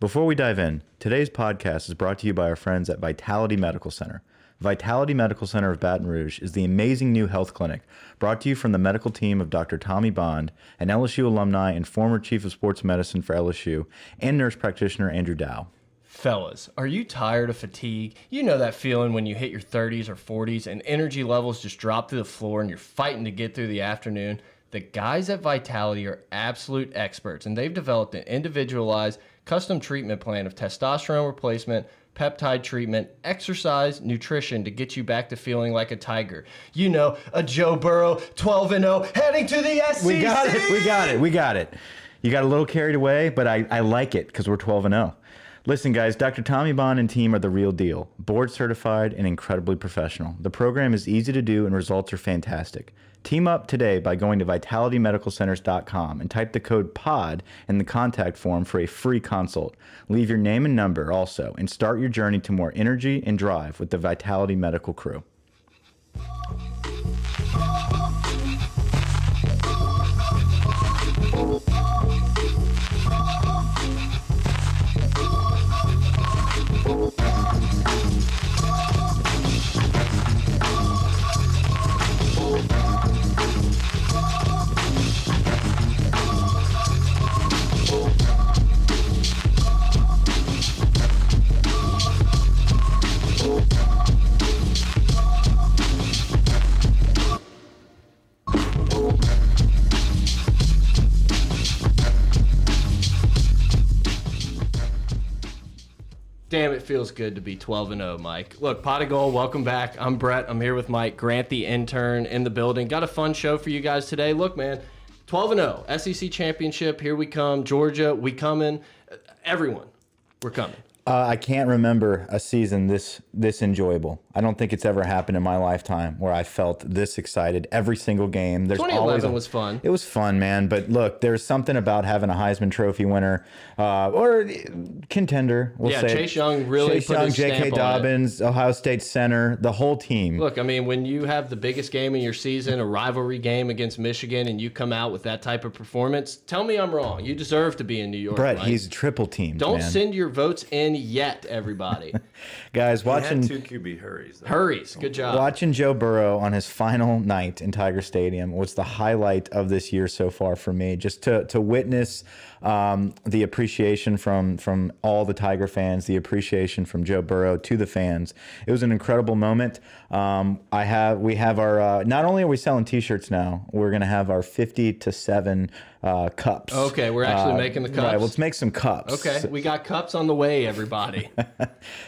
Before we dive in, today's podcast is brought to you by our friends at Vitality Medical Center. Vitality Medical Center of Baton Rouge is the amazing new health clinic brought to you from the medical team of Dr. Tommy Bond, an LSU alumni and former chief of sports medicine for LSU, and nurse practitioner Andrew Dow. Fellas, are you tired of fatigue? You know that feeling when you hit your 30s or 40s and energy levels just drop to the floor and you're fighting to get through the afternoon? The guys at Vitality are absolute experts and they've developed an individualized custom treatment plan of testosterone replacement, peptide treatment, exercise, nutrition to get you back to feeling like a tiger. You know, a Joe Burrow 12 and 0 heading to the SEC. We got it. We got it. We got it. You got a little carried away, but I, I like it because we're 12 and 0. Listen, guys, Dr. Tommy Bond and team are the real deal. Board certified and incredibly professional. The program is easy to do and results are fantastic. Team up today by going to vitalitymedicalcenters.com and type the code POD in the contact form for a free consult. Leave your name and number also and start your journey to more energy and drive with the Vitality Medical crew. Damn, it feels good to be 12 and 0, Mike. Look, Pot of Gold, welcome back. I'm Brett. I'm here with Mike Grant, the intern in the building. Got a fun show for you guys today. Look, man, 12 and 0, SEC championship. Here we come. Georgia, we coming. Everyone, we're coming. Uh, I can't remember a season this this enjoyable. I don't think it's ever happened in my lifetime where I felt this excited every single game. There's 2011 always a, was fun. It was fun, man. But look, there's something about having a Heisman Trophy winner uh, or contender. We'll Yeah, say Chase Young really Chase put Young, J.K. stamp on it. Dobbins, Ohio State center, the whole team. Look, I mean, when you have the biggest game in your season, a rivalry game against Michigan, and you come out with that type of performance, tell me I'm wrong. You deserve to be in New York. Brett, Mike. he's triple team. Don't man. send your votes in yet, everybody. guys He watching. had two QB hurries. though. Hurries. Good job. Watching Joe Burrow on his final night in Tiger Stadium was the highlight of this year so far for me. Just to to witness um, the appreciation from from all the Tiger fans, the appreciation from Joe Burrow to the fans. It was an incredible moment. Um, I have we have our uh, not only are we selling T-shirts now, we're gonna have our fifty to seven uh, cups. Okay, we're actually Uh, making the cups. Right, let's make some cups. Okay, we got cups on the way, everybody.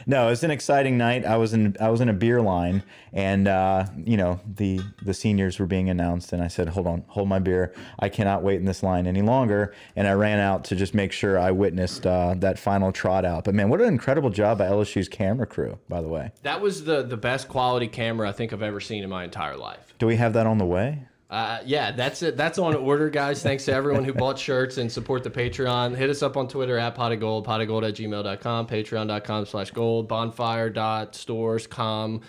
No, it was an exciting night. I was in I was in a beer line, and uh, you know the the seniors were being announced, and I said, "Hold on, hold my beer. I cannot wait in this line any longer." And I ran out to just make sure I witnessed uh, that final trot out. But man, what an incredible job by LSU's camera crew, by the way. that was the the best quality camera I think I've ever seen in my entire life. Do we have that on the way? Uh, yeah, that's it. That's on order, guys. Thanks to everyone who bought shirts and support the Patreon. Hit us up on Twitter at pot of gold, pot of gold at gmail.com, patreon.com slash gold, bonfire.stores.com.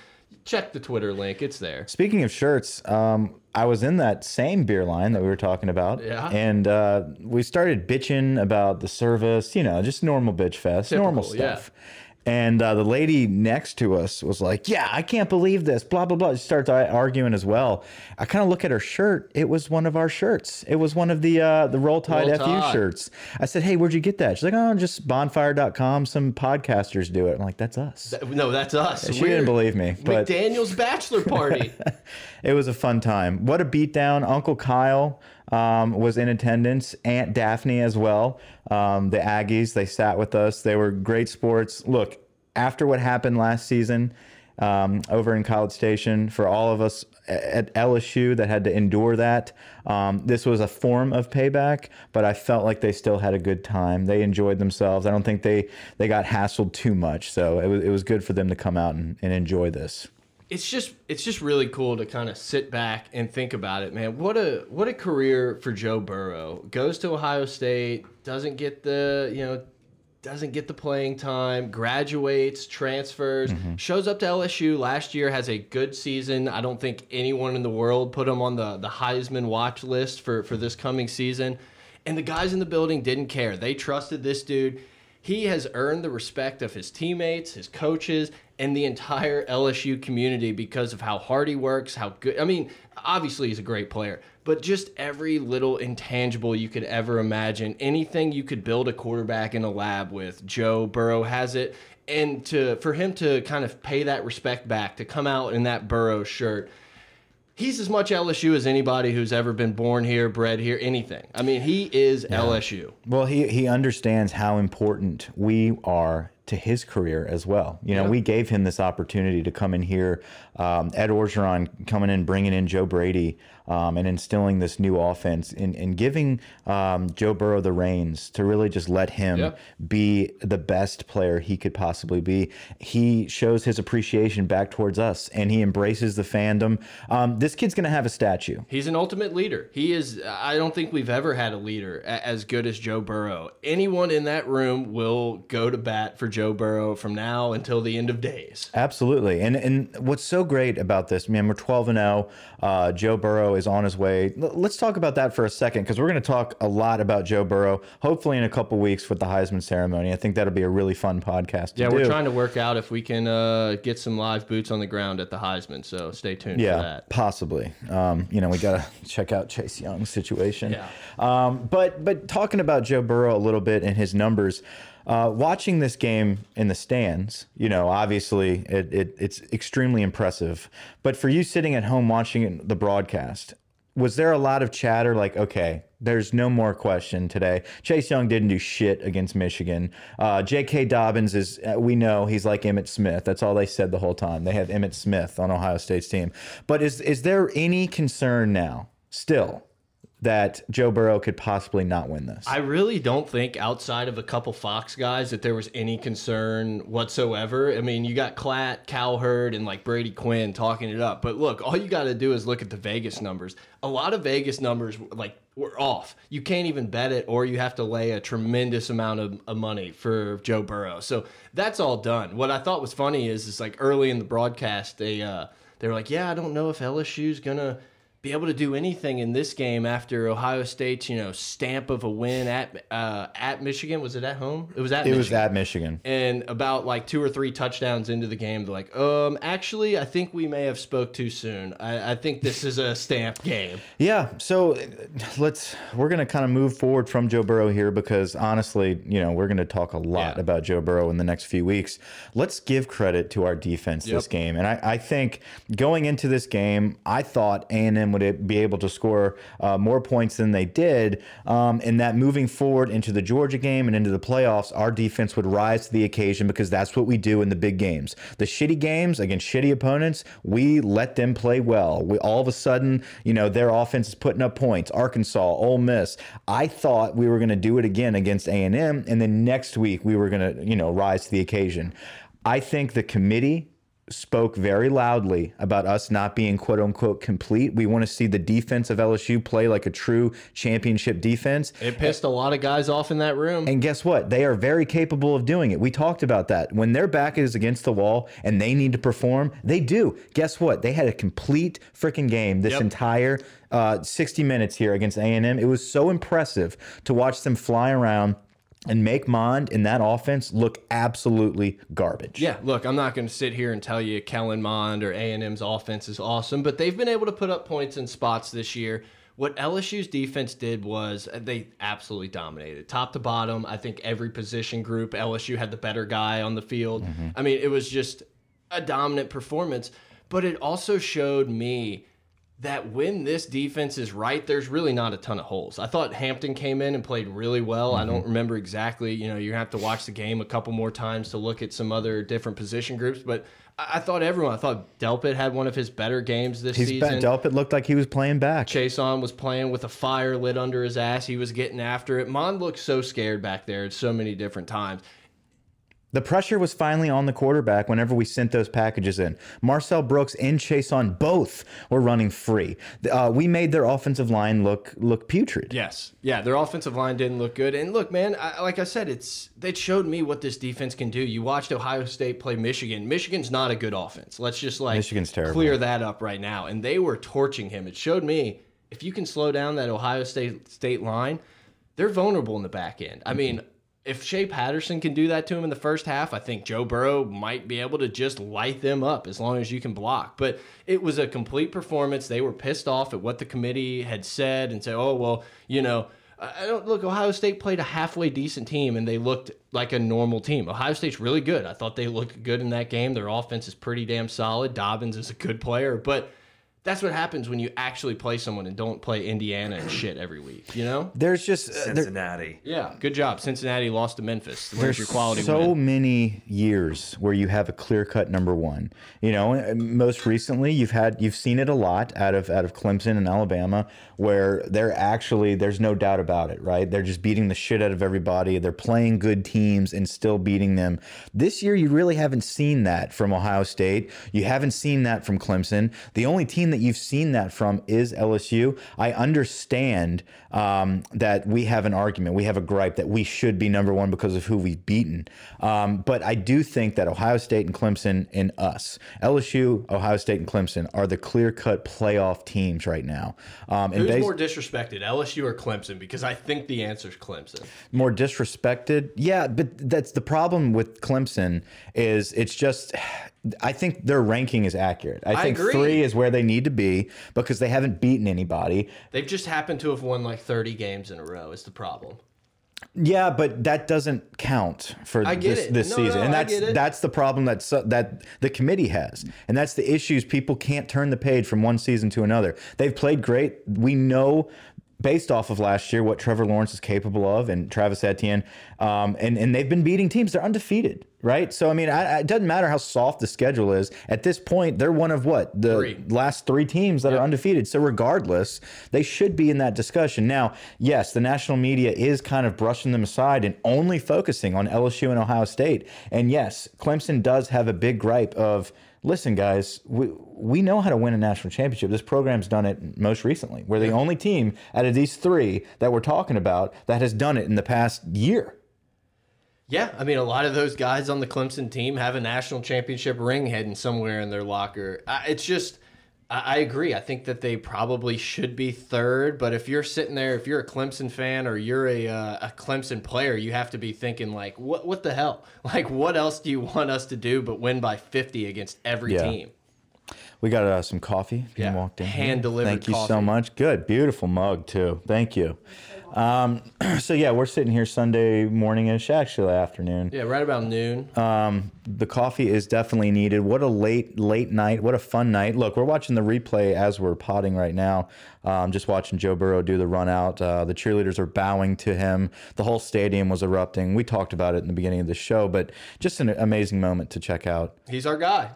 Check the Twitter link. It's there. Speaking of shirts, um, I was in that same beer line that we were talking about. Yeah. And uh, we started bitching about the service, you know, just normal bitch fest, normal stuff. yeah. And uh, the lady next to us was like, "Yeah, I can't believe this." Blah blah blah. She starts arguing as well. I kind of look at her shirt. It was one of our shirts. It was one of the uh, the Roll Tide Roll FU Tide. shirts. I said, "Hey, where'd you get that?" She's like, "Oh, just bonfire.com. Some podcasters do it." I'm like, "That's us." No, that's us. She didn't believe me, but McDaniel's bachelor party. it was a fun time. What a beatdown. Uncle Kyle um, was in attendance, Aunt Daphne as well. Um, the Aggies, they sat with us. They were great sports. Look, after what happened last season um, over in College Station, for all of us at LSU that had to endure that, um, this was a form of payback, but I felt like they still had a good time. They enjoyed themselves. I don't think they, they got hassled too much. So it was, it was good for them to come out and, and enjoy this. It's just it's just really cool to kind of sit back and think about it, man. What a what a career for Joe Burrow. Goes to Ohio State, doesn't get the you know doesn't get the playing time, graduates, transfers, mm-hmm. shows up to LSU last year, has a good season. I don't think anyone in the world put him on the the Heisman watch list for for this coming season. And the guys in the building didn't care. They trusted this dude. he has earned the respect of his teammates, his coaches, and the entire LSU community because of how hard he works, how good. I mean, obviously he's a great player, but just every little intangible you could ever imagine, anything you could build a quarterback in a lab with, Joe Burrow has it. And to for him to kind of pay that respect back, to come out in that Burrow shirt, he's as much LSU as anybody who's ever been born here, bred here, anything. I mean, he is LSU. Well, he he understands how important we are to his career as well. You know, Yeah. we gave him this opportunity to come in here. Um, Ed Orgeron coming in, bringing in Joe Brady, um, and instilling this new offense, and, and giving um, Joe Burrow the reins to really just let him be the best player he could possibly be. He shows his appreciation back towards us, and he embraces the fandom. Um, this kid's going to have a statue. He's an ultimate leader. He is. I don't think we've ever had a leader as good as Joe Burrow. Anyone in that room will go to bat for Joe Burrow from now until the end of days. Absolutely, and and what's so great about this, man, we're twelve and zero. Uh, Joe Burrow is on his way. Let's talk about that for a second because we're going to talk a lot about Joe Burrow. Hopefully, in a couple weeks with the Heisman ceremony, I think that'll be a really fun podcast. Yeah, do. we're trying to work out if we can uh, get some live boots on the ground at the Heisman. So stay tuned Yeah, for that. possibly. Um, you know, we got to check out Chase Young's situation. Yeah. Um, but but talking about Joe Burrow a little bit and his numbers, uh, watching this game in the stands, you know, obviously it, it it's extremely impressive. But for you sitting at home watching the broadcast, was there a lot of chatter like, okay, there's no more question today. Chase Young didn't do shit against Michigan. Uh, J.K. Dobbins is, uh, we know he's like Emmitt Smith. That's all they said the whole time. They have Emmitt Smith on Ohio State's team. But is is there any concern now, still, that Joe Burrow could possibly not win this? I really don't think outside of a couple Fox guys that there was any concern whatsoever. I mean, you got Klatt, Cowherd, and like Brady Quinn talking it up. But look, all you got to do is look at the Vegas numbers. A lot of Vegas numbers like were off. You can't even bet it, or you have to lay a tremendous amount of, of money for Joe Burrow. So that's all done. What I thought was funny is, is like early in the broadcast, they uh, they were like, "Yeah, I don't know if LSU's gonna." Be able to do anything in this game after Ohio State's you know stamp of a win at uh, at Michigan. Was it at home? It was at it Michigan. was at Michigan. and about like two or three touchdowns into the game, they're like, um, actually, I think we may have spoke too soon. I, I think this is a stamp game. Yeah, so uh, let's we're gonna kind of move forward from Joe Burrow here because honestly, you know, we're gonna talk a lot Yeah. about Joe Burrow in the next few weeks. Let's give credit to our defense this game, and I, I think going into this game, I thought A and M would be able to score uh, more points than they did, um, and that moving forward into the Georgia game and into the playoffs, our defense would rise to the occasion because that's what we do in the big games. The shitty games against shitty opponents, we let them play well. We all of a sudden, you know, their offense is putting up points. Arkansas, Ole Miss. I thought we were going to do it again against A and M, and then next week we were going to, you know, rise to the occasion. I think the committee spoke very loudly about us not being quote unquote complete. We want to see the defense of LSU play like a true championship defense. It pissed a lot of guys off in that room. And guess what? They are very capable of doing it. We talked about that. When their back is against the wall and they need to perform, they do. Guess what? They had a complete freaking game this Yep. entire uh, 60 minutes here against A&M. It was so impressive to watch them fly around and make Mond in that offense look absolutely garbage. Yeah, look, I'm not going to sit here and tell you Kellen Mond or A&M's offense is awesome, but they've been able to put up points in spots this year. What LSU's defense did was uh, they absolutely dominated, top to bottom. I think every position group, LSU had the better guy on the field. I mean, it was just a dominant performance, but it also showed me that when this defense is right, there's really not a ton of holes. I thought Hampton came in and played really well. I don't mm-hmm. remember exactly. You know, you have to watch the game a couple more times to look at some other different position groups. But I, I thought everyone, I thought Delpit had one of his better games this He's season. been, Delpit looked like he was playing back. Chaisson was playing with a fire lit under his ass. He was getting after it. Mond looked so scared back there at so many different times. The pressure was finally on the quarterback whenever we sent those packages in. Marcel Brooks and Chaisson both were running free. Uh, we made their offensive line look look putrid. Yes, yeah, their offensive line didn't look good. And look, man, I, like I said, it's it showed me what this defense can do. You watched Ohio State play Michigan. Michigan's not a good offense. Let's just like Michigan's terrible. clear that up right now. And they were torching him. It showed me if you can slow down that Ohio State State line, they're vulnerable in the back end. I mean. If Shea Patterson can do that to him in the first half, I think Joe Burrow might be able to just light them up as long as you can block. But it was a complete performance. They were pissed off at what the committee had said and said, oh, well, you know, I don't look. Ohio State played a halfway decent team, and they looked like a normal team. Ohio State's really good. I thought they looked good in that game. Their offense is pretty damn solid. Dobbins is a good player, but that's what happens when you actually play someone and don't play Indiana and shit every week. You know? There's just uh, there- Cincinnati. Yeah. Good job. Cincinnati lost to Memphis. Where's there's your quality so win? many years where you have a clear cut number one. You know, most recently you've had you've seen it a lot out of out of Clemson and Alabama, where they're actually there's no doubt about it, right? They're just beating the shit out of everybody. They're playing good teams and still beating them. This year you really haven't seen that from Ohio State. You haven't seen that from Clemson. The only team that you've seen that from is LSU. I understand um, that we have an argument, we have a gripe that we should be number one because of who we've beaten. Um, but I do think that Ohio State and Clemson and us, LSU, Ohio State, and Clemson are the clear cut playoff teams right now. Um, and Who's more disrespected, LSU or Clemson? Because I think the answer is Clemson. more disrespected. Yeah, but that's the problem with Clemson is it's just I think their ranking is accurate. I, think agree. 3 is where they need to be because they haven't beaten anybody. They've just happened to have won like 30 games in a row. Is the problem? Yeah, but that doesn't count for this, this No, season, no, and that's that's the problem that that the committee has, and that's the issues. People can't turn the page from one season to another. They've played great. We know. Based off of last year, what Trevor Lawrence is capable of, and Travis Etienne, um, and and they've been beating teams. They're undefeated, right? So I mean, I, I- it doesn't matter how soft the schedule is. At this point, they're one of what the Three. last three teams that are undefeated. So regardless, they should be in that discussion. Now, yes, the national media is kind of brushing them aside and only focusing on LSU and Ohio State. And yes, Clemson does have a big gripe of listen, guys, we we know how to win a national championship. This program's done it most recently. We're the only team out of these three that we're talking about that has done it in the past year. Yeah, I mean, a lot of those guys on the Clemson team have a national championship ring hidden somewhere in their locker. It's just, I I agree. I think that they probably should be third. But if you're sitting there, if you're a Clemson fan or you're a uh, a Clemson player, you have to be thinking like, what what the hell? Like, what else do you want us to do but win by 50 against every Yeah. team? We got uh, some coffee. You Yeah, walked in. hand-delivered Thank you so much. Good, beautiful mug too. Thank you. Um, so yeah, we're sitting here Sunday morning-ish, actually afternoon. Yeah, right about noon. Um, the coffee is definitely needed. What a late, late night. What a fun night. Look, we're watching the replay as we're potting right now. Um, just watching Joe Burrow do the run out. Uh, the cheerleaders are bowing to him. The whole stadium was erupting. We talked about it in the beginning of the show, but just an amazing moment to check out. He's our guy.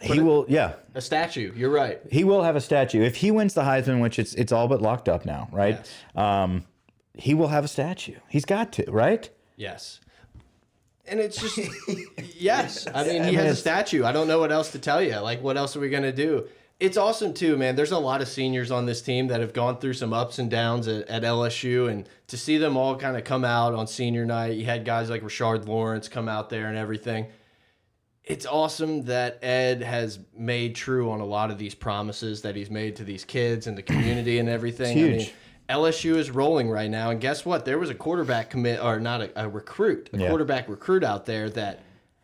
He will, yeah, A statue. You're right. he will have a statue if he wins the Heisman, which it's it's all but locked up now, right? Yes. Um, he will have a statue. He's got to, right? Yes. And it's just yes. I mean, he has a statue. I don't know what else to tell you. Like, what else are we gonna do? It's awesome too, man. There's a lot of seniors on this team that have gone through some ups and downs at, at LSU, and to see them all kind of come out on senior night, you had guys like Rashard Lawrence come out there and everything. It's awesome that Ed has made true on a lot of these promises that he's made to these kids and the community and everything. I huge. mean, LSU is rolling right now, and guess what? There was a quarterback commit, or not a, a recruit, a Yeah. quarterback recruit out there that,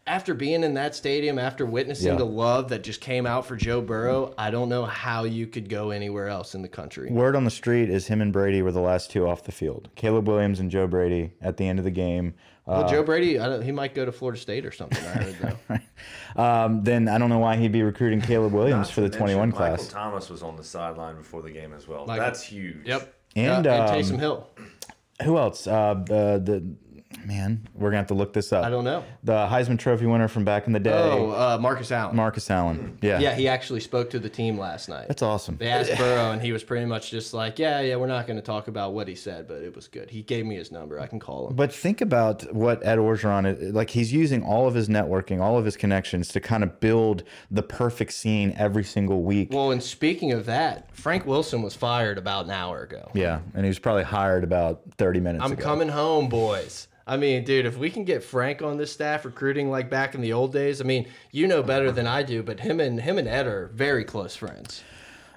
after being in that stadium, after witnessing Yeah. the love that just came out for Joe Burrow, I don't know how you could go anywhere else in the country. Word on the street is him and Brady were the last two off the field. Caleb Williams and Joe Brady at the end of the game. Well, Joe Brady, I don't, he might go to Florida State or something. I heard though. Um, then I don't know why he'd be recruiting Caleb Williams for the to 21 mention, Michael class. Thomas was on the sideline before the game as well. Michael- That's huge. yep. And, Yeah, and um, Taysom Hill. Who else? Uh, the, the man, we're gonna have to look this up. I don't know. The Heisman Trophy winner from back in the day, Oh, uh, Marcus Allen. Marcus Allen. Yeah, yeah, he actually spoke to the team last night. that's awesome. They asked Burrow, and he was pretty much just like, "Yeah, yeah, we're not going to talk about what he said, but it was good. He gave me his number. I can call him." But think about what Ed Orgeron, like he's using all of his networking, all of his connections to kind of build the perfect scene every single week. Well, and speaking of that, Frank Wilson was fired about an hour ago. yeah, and he was probably hired about 30 minutes I'm ago. coming home, boys. I mean, dude, if we can get Frank on this staff recruiting like back in the old days, I mean, you know better than I do, but him and him and Ed are very close friends.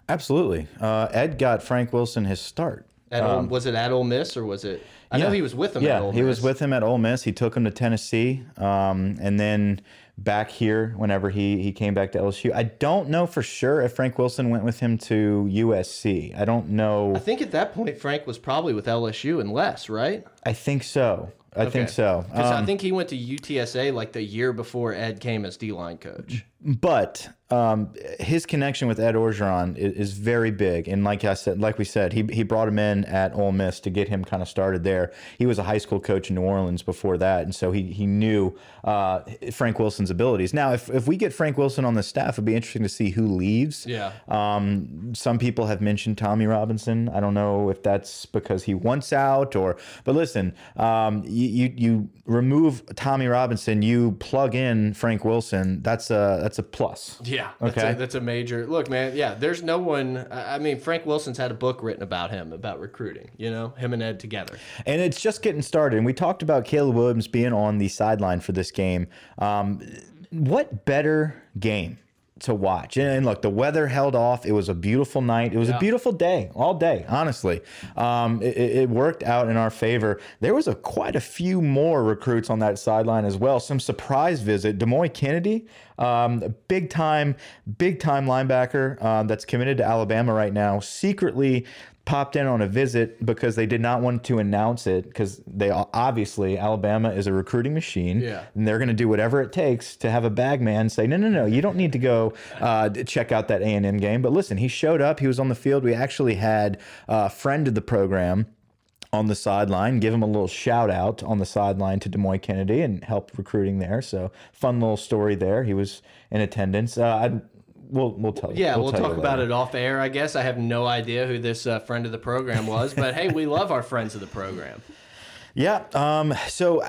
Absolutely. Uh, Ed got Frank Wilson his start. At Ole, was it at Ole Miss or was it? I know Um, he was with him. Yeah, at Ole he was with him at Ole Miss. He took him to Tennessee, um, and then back here whenever he he came back to LSU. I don't know for sure if Frank Wilson went with him to USC. I don't know. I think at that point Frank was probably with LSU and less, right? I think so. I think so. Because I Um, think he went to UTSA like the year before Ed came as D line coach. But um, his connection with Ed Orgeron is, is very big, and like I said, like we said, he he brought him in at Ole Miss to get him kind of started there. He was a high school coach in New Orleans before that, and so he he knew uh, Frank Wilson's abilities. Now, if if we get Frank Wilson on the staff, it'd be interesting to see who leaves. Yeah. Um, some people have mentioned Tommy Robinson. I don't know if that's because he wants out or, but listen, um, you, you you remove Tommy Robinson, you plug in Frank Wilson. That's a that's a plus. Yeah. That's Okay. A, that's a major look, man. Yeah. There's no one. I I mean, Frank Wilson's had a book written about him about recruiting. You know, him and Ed together. And it's just getting started. And we talked about Caleb Williams being on the sideline for this game. Um, what better game to watch? And, and look, the weather held off. It was a beautiful night. It was Yeah. a beautiful day all day, honestly. Um, it, it worked out in our favor. There was a quite a few more recruits on that sideline as well. Some surprise visit. Demouy Kennedy, um, big time, big time linebacker um, that's committed to Alabama right now, secretly popped in on a visit because they did not want to announce it because they obviously Alabama is a recruiting machine. Yeah. and they're going to do whatever it takes to have a bag man say no no no you don't need to go uh, check out that A&M game. But listen he showed up he was on the field. We actually had a friend of the program on the sideline give him a little shout out on the sideline to Demouy Kennedy and help recruiting there. So fun little story there. He was in attendance. Uh, I we'll we'll tell you Yeah, we'll, you talk about it off air. I guess I have no idea who this uh, friend of the program was, but hey, we love our friends of the program. Yeah. Um, so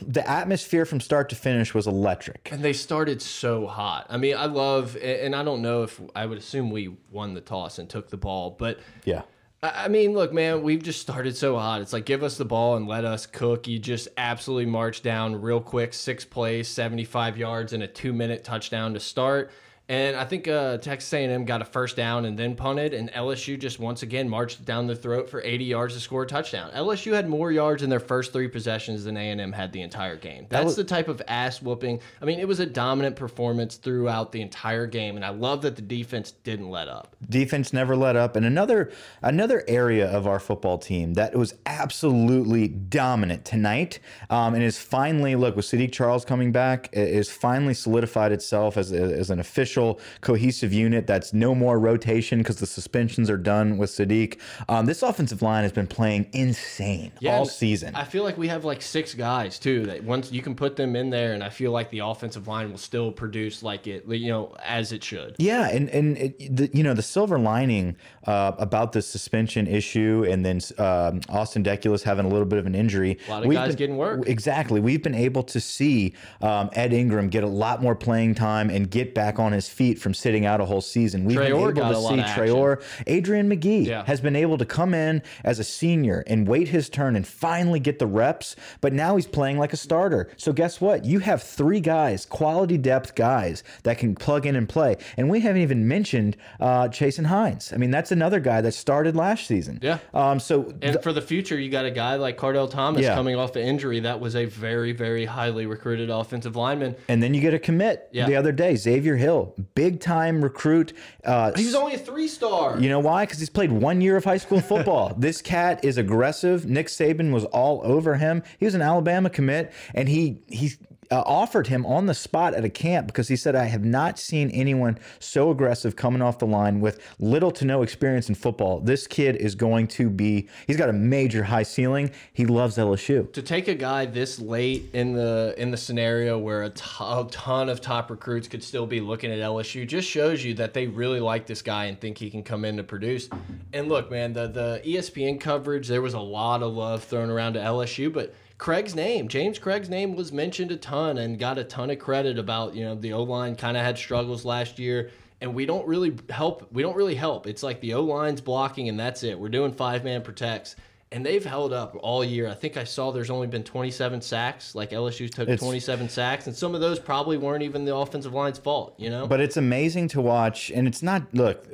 the atmosphere from start to finish was electric. And they started so hot. I mean, I love, and I don't know if I would assume we won the toss and took the ball, but Yeah. I I mean, look, man, we've just started so hot. It's like give us the ball and let us cook. You just absolutely march down real quick, six plays, seventy-five yards, and a two-minute touchdown to start. And I think uh, Texas A&M got a first down and then punted, and LSU just once again marched down the throat for 80 yards to score a touchdown. LSU had more yards in their first three possessions than A&M had the entire game. That's was- the type of ass whooping. I mean, it was a dominant performance throughout the entire game, and I love that the defense didn't let up. Defense never let up. And another another area of our football team that was absolutely dominant tonight um, and is finally look with Saahdiq Charles coming back is finally solidified itself as, as an official cohesive unit. That's no more rotation because the suspensions are done with Saahdiq. Um, this offensive line has been playing insane all season. I feel like we have like six guys too that once you can put them in there, and I feel like the offensive line will still produce like it, you know, as it should. Yeah, and and it, the, you know the silver lining uh, about the suspension issue, and then um, Austin Deculus having a little bit of an injury. A lot of we've guys been- getting work. Exactly, we've been able to see um, Ed Ingram get a lot more playing time and get back on his feet from sitting out a whole season. We've been able to see. Traore, Adrian Magee Yeah. has been able to come in as a senior and wait his turn and finally get the reps. But now he's playing like a starter. So guess what? You have three guys, quality depth guys that can plug in and play. And we haven't even mentioned uh, Chasen Hines. I mean, that's another guy that started last season. Yeah. Um. So And for the future, you got a guy like Kardell Thomas Yeah. coming off the injury that was a very, very highly recruited offensive lineman. and then you get a commit Yeah. the other day, Xavier Hill, big time recruit. Uh, He was only a three star. You know why? Because he's played one year of high school football. this cat is aggressive. Nick Saban was all over him. He was an Alabama commit, and he he uh, offered him on the spot at a camp because he said, "I have not seen anyone so aggressive coming off the line with little to no experience in football. This kid is going to be. He's got a major high ceiling. He loves LSU." to take a guy this late in the in the scenario where a ton of top recruits could still be looking at LSU just shows you that they really like this guy and think he can come in to produce. And look, man, the the ESPN coverage there was a lot of love thrown around to LSU, but Cregg's name, James Cregg's name was mentioned a ton and got a ton of credit about, you know, the O-line kind of had struggles last year and we don't really help we don't really help. It's like the O-line's blocking and that's it. We're doing five-man protects and they've held up all year. I think I saw there's only been 27 sacks. Like LSU's took It's- 27 sacks, and some of those probably weren't even the offensive line's fault. You know, But it's amazing to watch, and it's not. Look,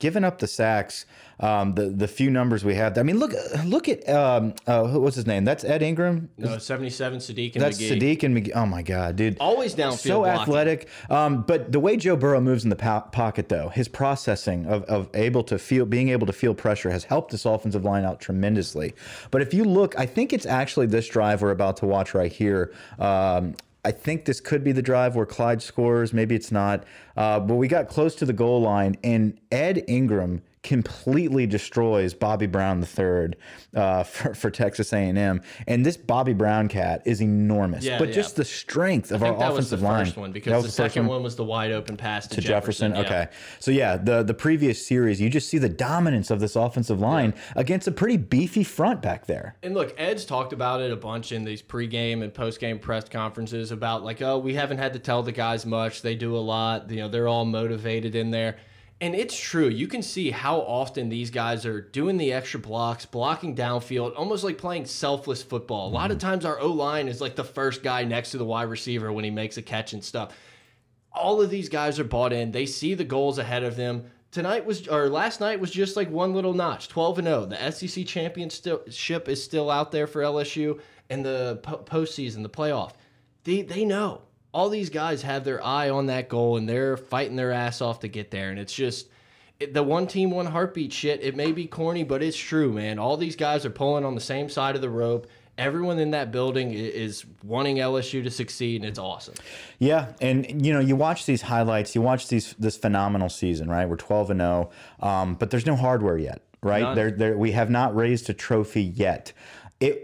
giving up the sacks, um, the the few numbers we have. I mean, look look at um, uh, what's his name? That's Ed Ingram. no 77 Saahdiq and That's Magee. Saahdiq and Magee. Oh my God, dude! Always downfield So blocking. athletic. Um, but the way Joe Burrow moves in the po pocket, though, his processing of, of able to feel, being able to feel pressure, has helped this offensive line out tremendously. But if you look, I think it's actually this drive we're about to watch right here. Um, I think this could be the drive where Clyde scores. Maybe it's not. Uh, but we got close to the goal line, and Ed Ingram completely destroys Bobby Brown III uh, for, for Texas A&M. And this Bobby Brown cat is enormous. Yeah, but yeah. just the strength of I our that was the offensive line. first one because the, second one? was the wide open pass to, to Jefferson. yeah. Okay. So yeah, the the previous series, you just see the dominance of this offensive line against a pretty beefy front back there. And look, Ed's talked about it a bunch in these pregame and postgame press conferences about like, oh, we haven't had to tell the guys much. They do a lot. You know, they're all motivated in there. And it's true. You can see how often these guys are doing the extra blocks, blocking downfield, almost like playing selfless football. A lot of mm-hmm. times our O line is like the first guy next to the wide receiver when he makes a catch and stuff. All of these guys are bought in. They see the goals ahead of them. Tonight was or last night was just like one little notch, 12 and 0. The SEC championship is still out there for LSU and the po- postseason, the playoff. They they know. All these guys have their eye on that goal and they're fighting their ass off to get there and it's just it, the one team one heartbeat shit. It may be corny, but it's true, man. All these guys are pulling on the same side of the rope. Everyone in that building is wanting LSU to succeed and it's awesome. Yeah, and you know, you watch these highlights, you watch these this phenomenal season, right? We're 12 and 0, um, but there's no hardware yet, right? None. There, there, we have not raised a trophy yet. It,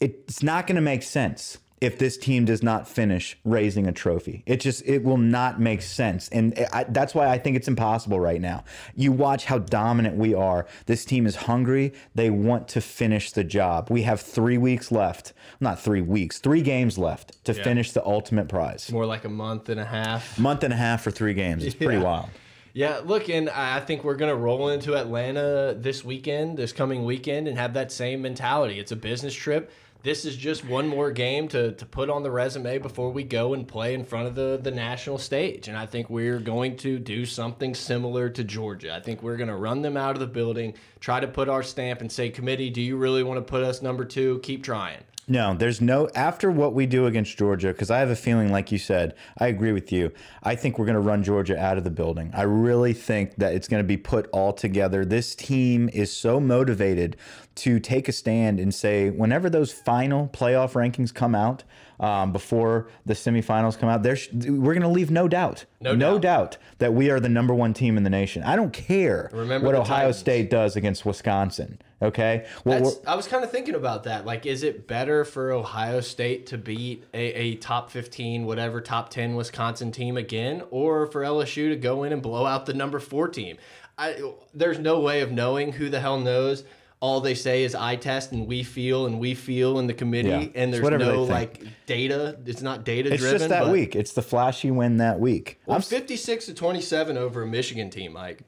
it's not going to make sense if this team does not finish raising a trophy. It just, it will not make sense, and I, that's why I think it's impossible right now. You watch how dominant we are. This team is hungry. They want to finish the job. We have three weeks left, not three weeks, three games left to finish the ultimate prize More like a month and a half. month and a half for three games. It's pretty Yeah. wild. Yeah, look, and I think we're going to roll into Atlanta this weekend, this coming weekend, and have that same mentality. It's a business trip. This is just one more game to, to put on the resume before we go and play in front of the, the national stage. And I think we're going to do something similar to Georgia. I think we're going to run them out of the building, try to put our stamp and say, Committee, do you really want to put us number two? Keep trying. No, there's no after what we do against Georgia because I have a feeling, like you said, I agree with you. I think we're going to run Georgia out of the building. I really think that it's going to be put all together. This team is so motivated to take a stand and say, whenever those final playoff rankings come out, um, before the semifinals come out, there's we're going to leave no doubt, No doubt. doubt. that we are the number one team in the nation. I don't care Remember what Ohio Titans. State does against Wisconsin. Okay, well, I was kind of thinking about that. Like, is it better for Ohio State to beat a, a top 15, whatever, top 10 Wisconsin team again, or for LSU to go in and blow out the number four team? I, there's no way of knowing who the hell knows. All they say is I test and we feel and we feel in the committee, Yeah, and there's no like data. It's not data it's driven. just that week. It's the flashy win that week. Well, I'm 56 to 27 over a Michigan team, Mike.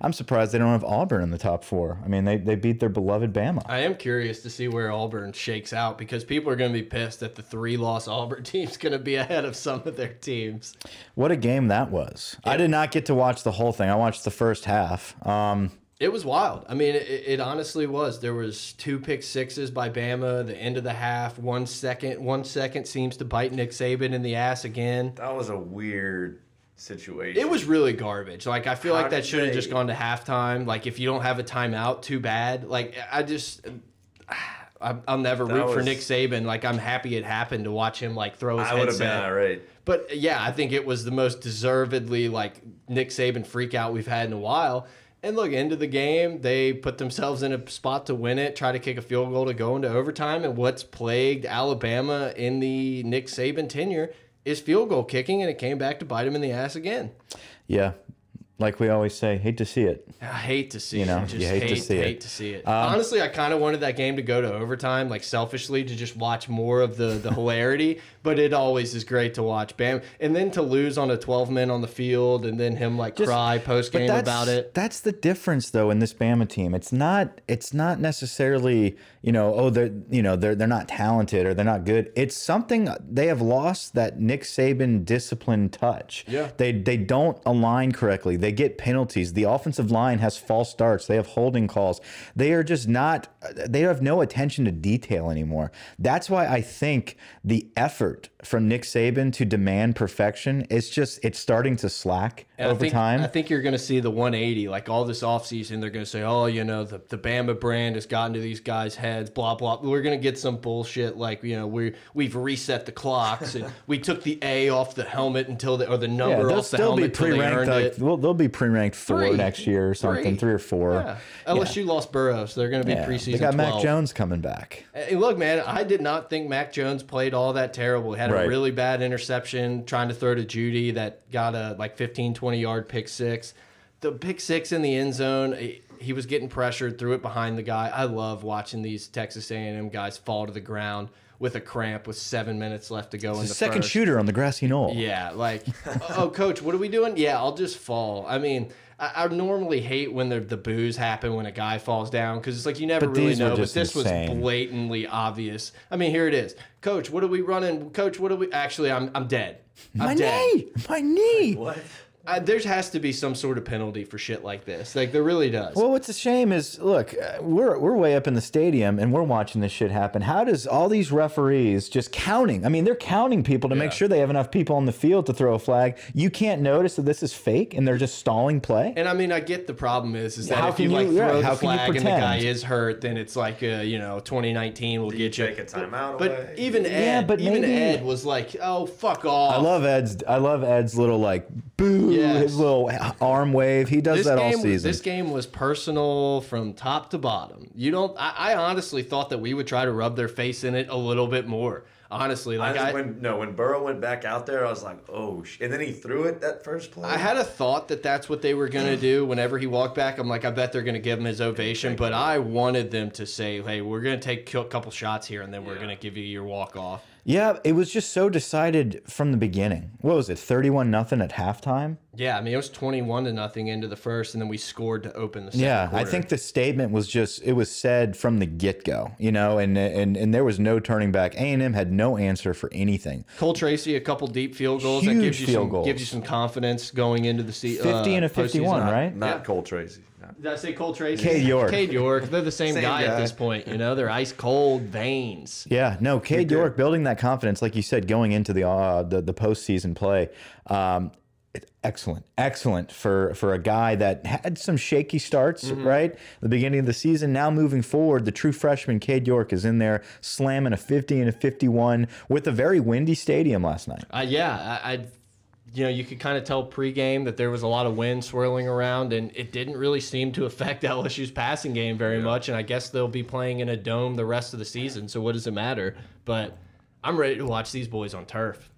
I'm surprised they don't have Auburn in the top four. I mean, they, they beat their beloved Bama. I am curious to see where Auburn shakes out because people are going to be pissed that the three loss Auburn team's going to be ahead of some of their teams. What a game that was! I did not get to watch the whole thing. I watched the first half. Um, It was wild. I mean, it, it honestly was. There was two pick sixes by Bama. The end of the half, one second, one second seems to bite Nick Saban in the ass again. That was a weird situation. It was really garbage. Like I feel How like that should have just gone to halftime. Like if you don't have a timeout, too bad. Like I just. I- I'll never That root for Nick Saban. Like I'm happy it happened to watch him like throw his I would have headset. been irate. But yeah, I think it was the most deservedly like Nick Saban freak out we've had in a while. And look, into the game, they put themselves in a spot to win it, try to kick a field goal to go into overtime. And what's plagued Alabama in the Nick Saban tenure is field goal kicking, and it came back to bite him in the ass again. yeah, like we always say, hate to see it. I hate to see You it. know, Just you hate hate, to see it. hate to see it. Um, Honestly, I kind of wanted that game to go to overtime, like selfishly, to just watch more of the the hilarity. but it always is great to watch Bam. And then to lose on a 12 men on the field and then him like cry post game about it. That's the difference, though, in this Bama team. It's not. It's not necessarily. You know, oh, they're you know they're they're not talented or they're not good. It's something they have lost that Nick Saban discipline touch. Yeah. They they don't align correctly. They get penalties. The offensive line has false starts. They have holding calls. They are just not. They have no attention to detail anymore. That's why I think the effort from Nick Saban to demand perfection is just it's starting to slack And I over think, time. I think you're going to see the 180, like all this offseason, they're going to say, oh, you know, the, the Bama brand has gotten to these guys' heads, blah, blah. We're going to get some bullshit like, you know, we, we've reset the clocks and we took the A off the helmet until the, or the Yeah, number they'll off the helmet until they earned Like, it. well, they'll be pre-ranked four Three. next year or something, Three. three, or four. Yeah. LSU lost Burrow, so they're going to be Yeah. preseason They got 12. Mac Jones coming back. Hey, look, man, I did not think Mac Jones played all that terrible. He had Right. a really bad interception trying to throw to Jeudy that got a like 15, 20 yard pick six. The pick six in the end zone, he, he was getting pressured, threw it behind the guy. I love watching these Texas A&M guys fall to the ground with a cramp with seven minutes left to go in The the second first. shooter on the grassy knoll. Yeah, like, oh, coach, what are we doing? Yeah, I'll just fall. I mean, I, I normally hate when the, the boos happen when a guy falls down because it's like you never But really know. But this insane. was blatantly obvious. I mean, here it is. Coach, what are we running? Coach, what are we? Actually, I'm I'm dead. I'm My dead. knee, my knee. What? I, there has to be some sort of penalty for shit like this. Like there really does. Well, what's a shame is, look, uh, we're we're way up in the stadium and we're watching this shit happen. How does all these referees just counting? I mean, they're counting people to make sure they have enough people on the field to throw a flag. You can't notice that this is fake and they're just stalling play. And I mean, I get the problem is, is that How if you can like you- yeah, throw how the flag and the guy is hurt, then it's like, uh, you know, 2019 will get you. take a timeout But away? even Ed, Yeah, but even maybe- Ed was like, oh fuck off. I love Ed's. I love Ed's little like boo, Yes. his little arm wave. He does this that game, all season. This game was personal from top to bottom. You don't. I, I honestly thought that we would try to rub their face in it a little bit more. Honestly, like I, I, when no, when Burrow went back out there, I was like, oh, sh-. and then he threw it that first play. I had a thought that that's what they were gonna do. Whenever he walked back, I'm like, I bet they're gonna give him his ovation. But I wanted them to say, Hey, we're gonna take a couple shots here, and then we're Yeah. gonna give you your walk off. Yeah, it was just so decided from the beginning. What was it? Thirty-one nothing at halftime. Yeah, I mean it was 21 to nothing into the first, and then we scored to open the second. Yeah, I think the statement was just it was said from the get go, you know, and and and there was no turning back. A and M had no answer for anything. Cole Tracy a couple deep field goals that Huge gives you field some goals. gives you some confidence going into the season. 50 and a 51, right? Not Yeah. Cole Tracy. No. Did I say Cole Tracy? Cade York. Cade York. They're the same, Same guy, at this point. You know, they're ice cold veins. Yeah, no, Cade. York building that confidence, like you said, going into the uh, the, the postseason play. Um, it's excellent, excellent for for a guy that had some shaky starts, Mm-hmm. right? The beginning of the season. Now moving forward, the true freshman Cade York is in there slamming a 50 and a 51 with a very windy stadium last night. Uh, yeah, I, I, you know, you could kind of tell pregame that there was a lot of wind swirling around, and it didn't really seem to affect LSU's passing game very much. And I guess they'll be playing in a dome the rest of the season. So what does it matter? But I'm ready to watch these boys on turf.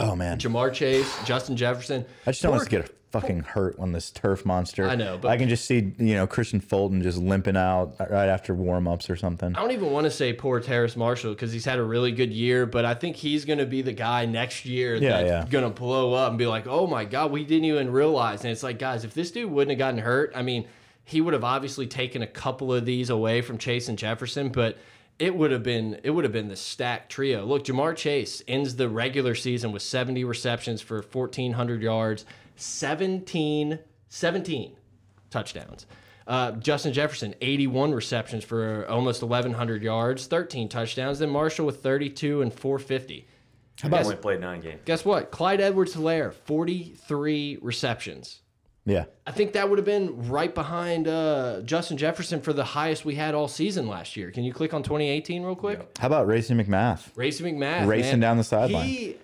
Oh man, Ja'Marr Chase, Justin Jefferson. I just don't want us to get a fucking hurt on this turf monster. I know, but- I can just see you know Kristian Fulton just limping out right after warm ups or something. I don't even want to say poor Terrace Marshall because he's had a really good year, but I think he's going to be the guy next year Yeah, that's yeah. going to blow up and be like, oh my God, we didn't even realize. And it's like, guys, if this dude wouldn't have gotten hurt, I mean, he would have obviously taken a couple of these away from Chase and Jefferson, but it would have been it would have been the stacked trio. Look, Ja'Marr Chase ends the regular season with 70 receptions for 1400 yards, 17 17 touchdowns. Uh, Justin Jefferson, 81 receptions for almost 1,100 yards, 13 touchdowns. Then Marshall with 32 and 450. He only played nine games. Guess what? Clyde Edwards Helaire, 43 receptions. Yeah. I think that would have been right behind uh, Justin Jefferson for the highest we had all season last year. Can you click on 2018 real quick? How about Racey McMath? Racey McMath. Racing man. down the sideline. He,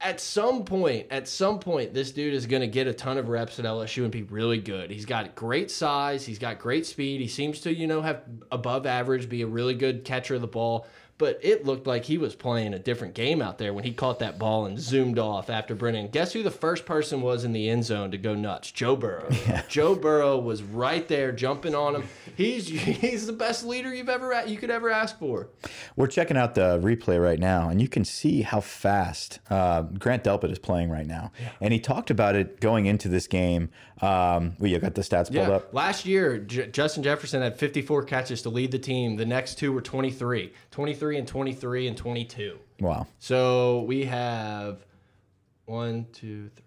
at some point, at some point, this dude is going to get a ton of reps at LSU and be really good. He's got great size. He's got great speed. He seems to, you know, have above average, be a really good catcher of the ball. But it looked like he was playing a different game out there when he caught that ball and zoomed off after Brennan. Guess who the first person was in the end zone to go nuts? Joe Burrow. Yeah. Joe Burrow was right there jumping on him. He's he's the best leader you've ever you could ever ask for. We're checking out the replay right now, and you can see how fast uh, Grant Delpit is playing right now. And he talked about it going into this game. Um, well, you got the stats pulled Yeah. up. Last year, J Justin Jefferson had 54 catches to lead the team. The next two were 23, 23 and 23 and 22. Wow. So we have one, two, three,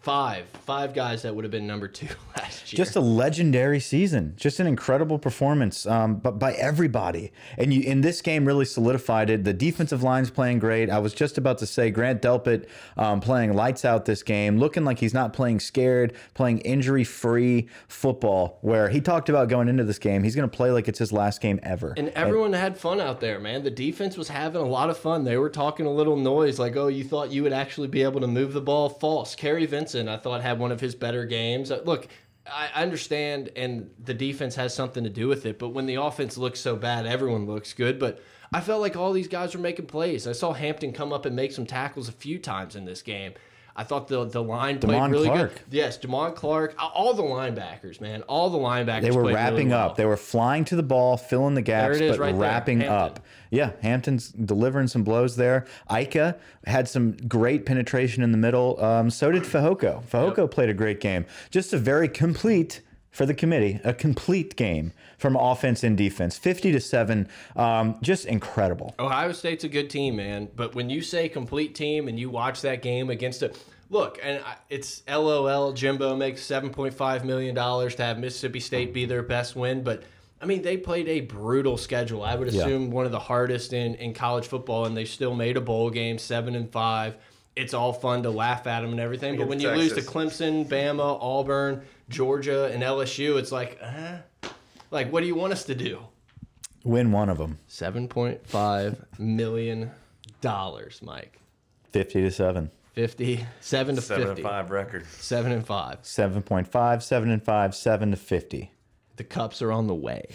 five, five guys that would have been number two last year. Just a legendary season, just an incredible performance, um, but by everybody. And you in this game really solidified it. The defensive line's playing great. I was just about to say Grant Delpit um, playing lights out this game, looking like he's not playing scared, playing injury free football. Where he talked about going into this game, he's going to play like it's his last game ever. and everyone had fun out there, man. The defense was having a lot of fun. They were talking a little noise, like, "Oh, you thought you would actually be able to move the ball?" False. Kary Vincent, I thought, had one of his better games. Uh, Look, I understand, and the defense has something to do with it. But when the offense looks so bad, everyone looks good. But I felt like all these guys were making plays. I saw Hampton come up and make some tackles a few times in this game. I thought the the line played really Clark. good. Yes, Damone Clark, all the linebackers, man, all the linebackers. They were wrapping really well. up. They were flying to the ball, filling the gaps, but right wrapping up. Yeah, Hampton's delivering some blows there. Ika had some great penetration in the middle. Um, so did Fehoko. Fehoko played a great game. Just a very complete for the committee, a complete game from offense and defense. 50 to 7. Um, just incredible. Ohio State's a good team, man. But when you say complete team and you watch that game against a look, and it's LOL. Jimbo makes seven point five million dollars to have Mississippi State be their best win, but. I mean, they played a brutal schedule. I would Yeah. assume one of the hardest in, in college football, and they still made a bowl game, seven and five. It's all fun to laugh at them and everything, but when you lose to Clemson, Bama, Auburn, Georgia, and LSU, it's like, uh, like, what do you want us to do? Win one of them. Seven point five million dollars, Mike. 50 to 7. 50, seven to Seven 50. and five record. Seven and five. 7.5, 7 and 5, 7 to 50. The cups are on the way.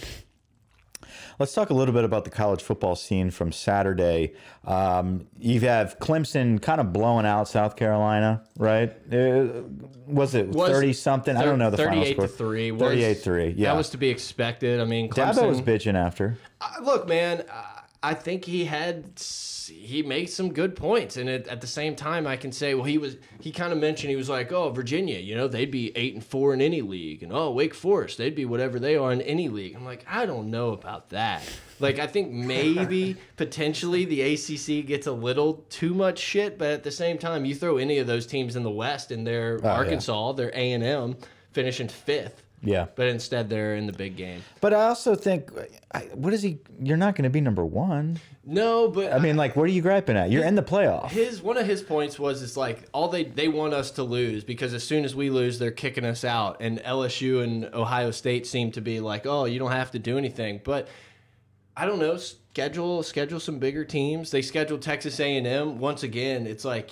Let's talk a little bit about the college football scene from Saturday. Um, you have Clemson kind of blowing out South Carolina, right? Uh, was it Was- thirty something? I don't know the final 38 score. to three. was- Thirty-eight three. Yeah, That was to be expected. I mean, Clemson. Dabo was bitching after. Uh, look, man, uh, I think he had he made some good points, and it, at the same time, I can say, well, he was he kind of mentioned he was like, oh, Virginia, you know, they'd be eight and four in any league, and oh, Wake Forest, they'd be whatever they are in any league. I'm like, I don't know about that. Like, I think maybe potentially the ACC gets a little too much shit, but at the same time, you throw any of those teams in the West, and they're oh, yeah. Arkansas, they're A and M, finishing fifth. Yeah, But instead, they're in the big game. but I also think, I, what is he? You're not going to be number one. No, but I mean, like, what are you griping at? You're in the playoff. his one of his points was it's like all they they want us to lose because as soon as we lose they're kicking us out and LSU and Ohio State seem to be like oh you don't have to do anything but I don't know schedule schedule some bigger teams they scheduled Texas A&M once again it's like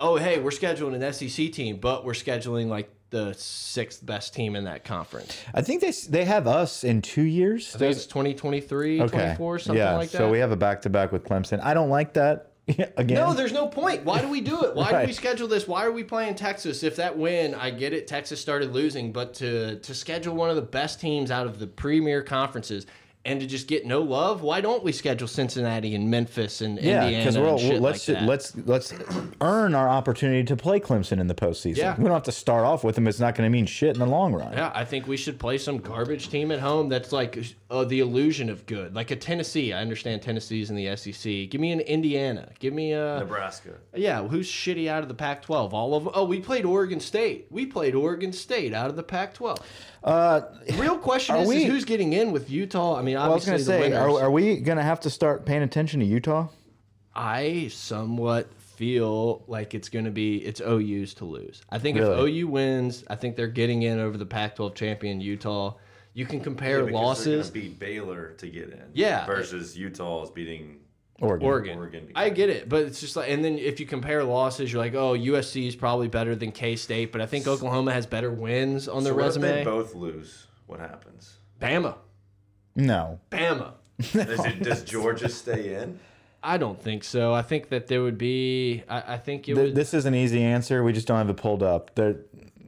oh hey we're scheduling an SEC team but we're scheduling like the sixth best team in that conference I think they they have us in two years. I think it's 2023 24 something yeah. like that So we have a back to back with Clemson. I don't like that. Again, No, there's no point. Why do we do it? Why do we schedule this? Why are we playing Texas? If that win, I get it. Texas started losing, but to to schedule one of the best teams out of the premier conferences and to just get no love, why don't we schedule Cincinnati and Memphis and Yeah, Indiana because and we'll, shit let's like let's let's earn our opportunity to play Clemson in the postseason. Yeah. We don't have to start off with them. It's not going to mean shit in the long run. Yeah, I think we should play some garbage team at home that's like uh, the illusion of good, like a Tennessee. I understand Tennessee's in the SEC. Give me an Indiana. Give me a Nebraska. Yeah, who's shitty out of the Pac-12? All of them. Oh, we played Oregon State. We played Oregon State out of the Pac-12. Uh, Real question Are is, we- is who's getting in with Utah? I mean, I was going to the say, winners. are, are we going to have to start paying attention to Utah? I somewhat feel like it's going to be it's OU's to lose. I think Really? if OU wins, I think they're getting in over the Pac-12 champion Utah. You can compare Yeah, losses. beat Baylor to get in. Yeah. Versus Utah is beating. Oregon. Oregon. Oregon I get get it, but it's just like, and then if you compare losses, you're like, oh, USC is probably better than K State, but I think Oklahoma has better wins on their So what if resume. they both lose? What happens? Bama, No. Bama. Is it, does Georgia stay in? I don't think so. I think that there would be. I, I think it Th- would. this is an easy answer. We just don't have it pulled up. There,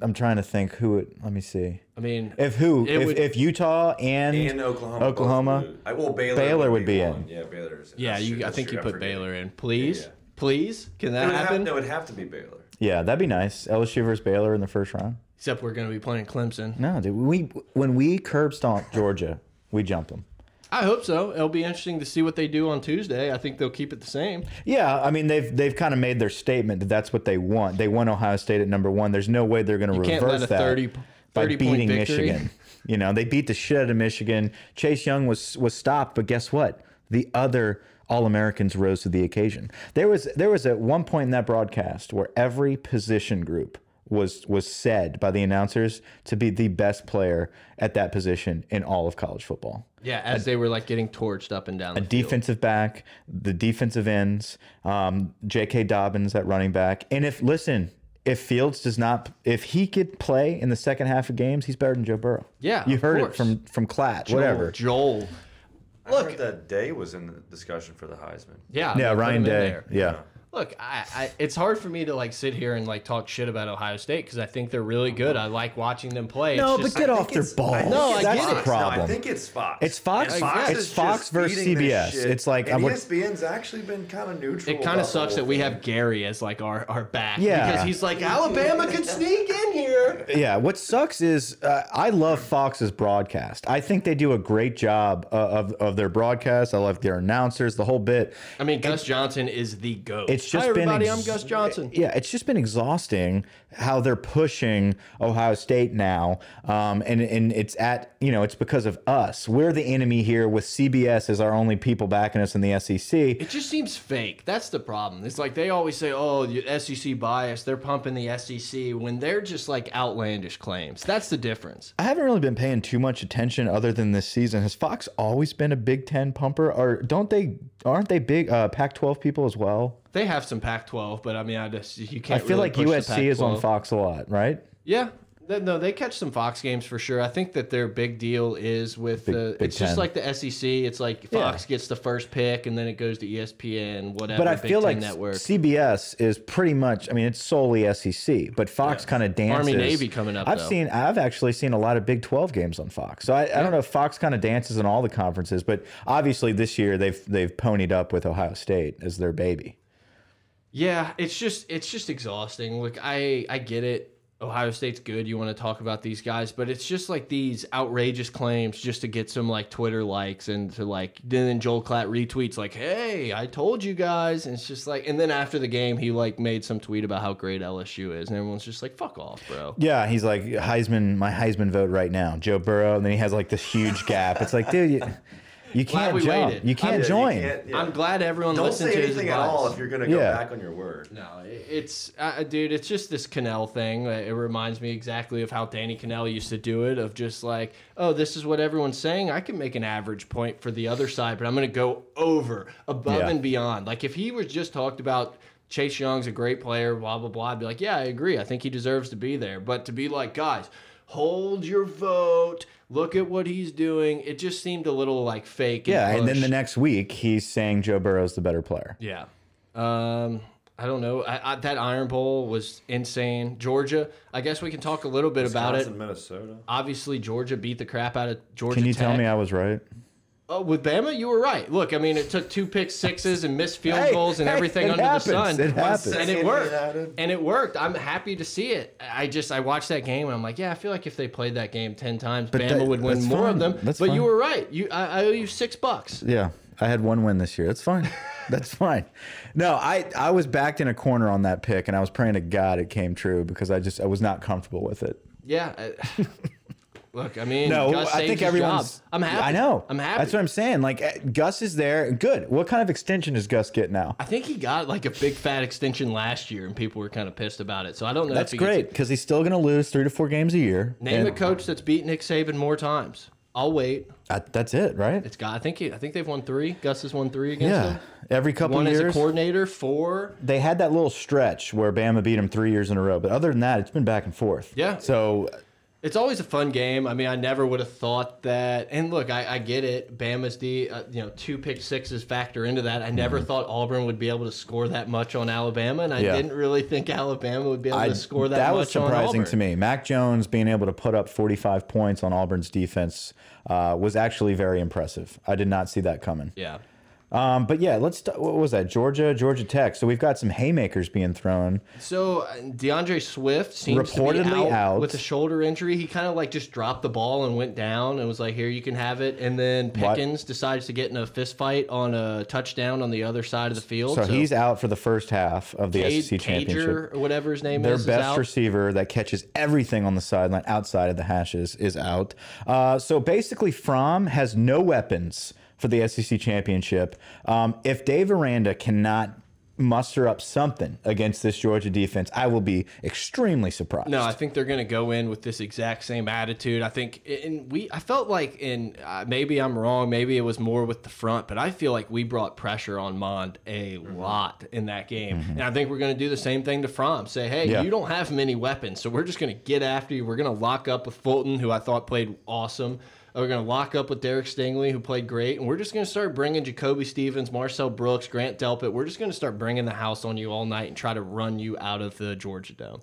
I'm trying to think who it. Let me see. I mean, If who? It If, would- if Utah and, And Oklahoma. both Oklahoma. I, well, Baylor, Baylor would be one. in. Yeah, Baylor's in. yeah, That's you. I that's think true. you I'm put forgetting. Baylor in. Please, yeah. please, can It that would, have, happen? it would have to be Baylor. yeah, that'd be nice. LSU versus Baylor in the first round. Except we're going to be playing Clemson. No, dude. We when we curb stomp Georgia, we jump them. I hope so. It'll be interesting to see what they do on Tuesday. I think they'll keep it the same. Yeah, I mean they've they've kind of made their statement that that's what they want. They want Ohio State at number one. There's no way they're going to reverse can't let a that 30 by 30 point beating. Michigan. You know they beat the shit out of Michigan. Chase Young was was stopped, but guess what? The other All Americans rose to the occasion. There was there was at one point in that broadcast where every position group was was said by the announcers to be the best player at that position in all of college football. Yeah, as they were like getting torched up and down. The field. defensive back, the defensive ends, um, J.K. Dobbins at running back. And if listen, if Fields does not, if he could play in the second half of games, he's better than Joe Burrow. Yeah, you of heard course. it from from Klatt, whatever. Joel. I Look- heard that Day was in the discussion for the Heisman. Yeah, Yeah, Ryan Day. there. Yeah. Look, I, I, it's hard for me to like sit here and like talk shit about Ohio State because I think they're really good. I like watching them play. No, it's but get I off their it's- ball. No, I That's get the Fox. it. No, problem. I think it's Fox. It's Fox- And Fox it's Fox versus CBS. It's like- and I would- ESPN's actually been kind of neutral. it kind of sucks that we have Gary as like our our back. Yeah. because he's like Alabama could sneak in here. Yeah, what sucks is uh, I love Fox's broadcast. I think they do a great job uh, of of their broadcast. I love their announcers, the whole bit. I mean, Gus Johnson is the goat. It's just Hi, everybody. I'm Gus Johnson. Yeah, it's just been exhausting how they're pushing Ohio State now, um, and and it's at you know it's because of us. We're the enemy here with CBS as our only people backing us in the SEC. It just seems fake. That's the problem. It's like they always say, "Oh, the SEC bias." They're pumping the SEC when they're just like outlandish claims. That's the difference. I haven't really been paying too much attention other than this season. Has Fox always been a Big Ten pumper, or don't they? Aren't they big uh, Pac-12 people as well? They have some Pac-12, but I mean, I just you can't. I feel really like USC is on Fox a lot, right? Yeah. No, they catch some Fox games for sure. I think that their big deal is with the. Big it's just like the SEC. It's like Fox gets the first pick, and then it goes to ESPN, whatever. But I Big feel Ten like network. CBS is pretty much. I mean, it's solely SEC, but Fox kind of dances. Army Navy coming up, I've though. seen. I've actually seen a lot of Big Twelve games on Fox. So I, I don't know if Fox kind of dances in all the conferences, but obviously this year they've they've ponied up with Ohio State as their baby. Yeah, it's just it's just exhausting. Look, I I get it. Ohio State's good. You want to talk about these guys, but it's just like these outrageous claims just to get some like Twitter likes and to like then Joel Klatt retweets like, "Hey, I told you guys." And it's just like and then after the game he like made some tweet about how great LSU is and everyone's just like, "Fuck off, bro." Yeah, he's like Heisman, my Heisman vote right now, Joe Burrow, and then he has like this huge gap. It's like, dude, you, you can't we jump. waited. You can't Yeah, you join. can't- yeah. I'm glad everyone Don't listened say to his anything advice. at all if you're gonna go Yeah. back on your word. No, it's uh, dude. It's just this Kanell thing. Uh, It reminds me exactly of how Danny Kanell used to do it. Of just like, oh, this is what everyone's saying. I can make an average point for the other side, but I'm going to go over, above Yeah. and beyond. Like if he was just talked about. Chase Young's a great player, blah blah blah. I'd be like, yeah, I agree. I think he deserves to be there. But to be like, guys, hold your vote. Look at what he's doing. It just seemed a little like fake. Yeah, and then the next week he's saying Joe Burrow's the better player. Yeah. Um, I don't know. I, I, that Iron Bowl was insane. Georgia. I guess we can talk a little bit about it. Minnesota. Obviously, Georgia beat the crap out of Georgia. Can you Tech. tell me I was right? Oh, with Bama, you were right. Look, I mean, it took two pick sixes and missed field Hey, goals and hey, everything under happens. the sun. It happens. and it worked. And it worked. I'm happy to see it. I just I watched that game and I'm like, yeah, I feel like if they played that game ten times, but Bama that- would win that's more of them. That's but you were right. You, I, I owe you six bucks. Yeah, I had one win this year. That's fine. That's fine. No, I I was backed in a corner on that pick, and I was praying to God it came true because I just I was not comfortable with it. Yeah. I- Look, I mean, No, Gus I think everyone's. job. I'm happy. I know. I'm happy. That's what I'm saying. Like eh, Gus is there. Good. What kind of extension does Gus get now? I think he got like a big fat extension last year, and people were kind of pissed about it. So I don't know. That's if he great because he's still going to lose three to four games a year. Name a coach that's beat Nick Saban more times. I'll wait. I- that's it, right? It's got. I think. He, I think they've won three. Gus has won three against Yeah. them. Every couple One as a coordinator. Four. they had that little stretch where Bama beat him three years in a row. But other than that, it's been back and forth. Yeah. So It's always a fun game. I mean, I never would have thought that. And look, I, I get it. Bama's the uh, you know two pick sixes factor into that. I never thought Auburn would be able to score that much on Alabama, and I. Yeah. didn't really think Alabama would be able I- to score that, was much. That was surprising to me. Mac Jones being able to put up 45 points on Auburn's defense uh, was actually very impressive. I did not see that coming. Yeah. Um, but yeah, let's. What was that? Georgia, Georgia Tech. So we've got some haymakers being thrown. So uh, DeAndre Swift seems to be Reportedly out, out. with a shoulder injury. He kind of like just dropped the ball and went down and was like, "Here, you can have it." And then What? Pickens decides to get in a fist fight on a touchdown on the other side of the field. So, he's out for the first half of the Cade- SEC championship. Cager whatever his name Their is, is best out. receiver that catches everything on the sideline outside of the hashes is out. Uh, so basically, Fromm has no weapons for the SEC championship. Um, if Dave Aranda cannot muster up something against this Georgia defense, I will be extremely surprised. No, I think they're going to go in with this exact same attitude. I think, and we, I felt like, in uh, maybe I'm wrong, maybe it was more with the front, but I feel like we brought pressure on Mond a lot in that game, and I think we're going to do the same thing to Fromm. Say, hey, Yeah. you don't have many weapons, so we're just going to get after you. We're going to lock up with Fulton, who I thought played awesome. We're going to lock up with Derek Stingley, who played great, and we're just going to start bringing Jacoby Stevens, Marcel Brooks, Grant Delpit. We're just going to start bringing the house on you all night and try to run you out of the Georgia Dome.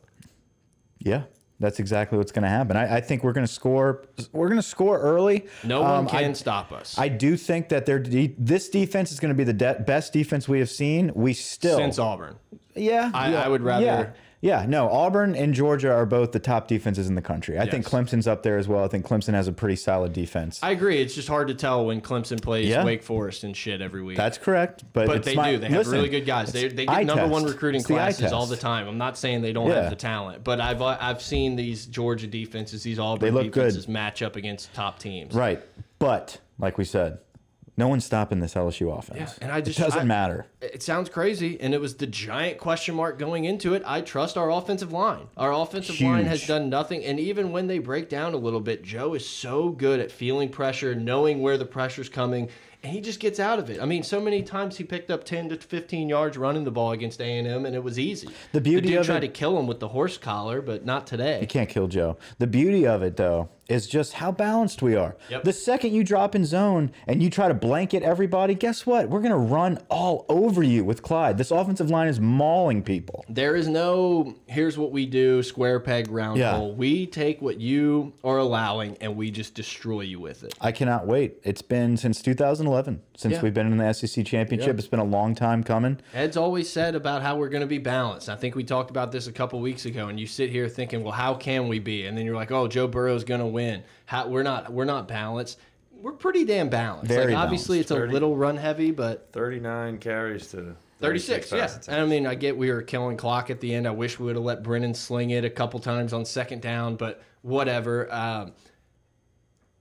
Yeah. That's exactly what's going to happen. I, I think we're going to score. We're going to score early. No one Um, can I- stop us. I do think that their de this defense is going to be the de best defense we have seen. We still since Auburn. Yeah, I- yeah, I would rather- Yeah, yeah, no. Auburn and Georgia are both the top defenses in the country. I think Clemson's up there as well. I think Clemson has a pretty solid defense. I agree. It's just hard to tell when Clemson plays Yeah. Wake Forest and shit every week. That's correct, but but they my- do. They have listen, really good guys. They, they get number one recruiting It's classes all the time. I'm not saying they don't Yeah. have the talent, but I've I've seen these Georgia defenses, these Auburn look good. defenses match up against top teams. Right, but like we said, no one's stopping this LSU offense. Yeah, and I just- it doesn't I- matter. It sounds crazy, and it was the giant question mark going into it. I trust our offensive line. Our offensive line has done nothing, and even when they break down a little bit, Joe is so good at feeling pressure, knowing where the pressure's coming, and he just gets out of it. I mean, so many times he picked up ten to fifteen yards running the ball against A and M, and it was easy. The beauty dude of tried it- to kill him with the horse collar, but not today. You can't kill Joe. The beauty of it, though, is just how balanced we are. Yep. The second you drop in zone and you try to blanket everybody, guess what? We're going to run all over you with Clyde. This offensive line is mauling people. There is no here's what we do, square peg round Yeah. hole. We take what you are allowing and we just destroy you with it. I cannot wait. It's been since 2011 since Yeah. we've been in the SEC championship. Yeah. It's been a long time coming. Ed's always said about how we're going to be balanced. I think we talked about this a couple weeks ago, and you sit here thinking, "Well, how can we be?" And then you're like, "Oh, Joe Burrow's going to win." How we're not. We're not balanced. We're pretty damn balanced. Very like obviously, balanced. it's a little run heavy, but 39 carries to 36. Yeah, and I mean, I get we were killing clock at the end. I wish we would have let Brennan sling it a couple times on second down, but whatever. Um,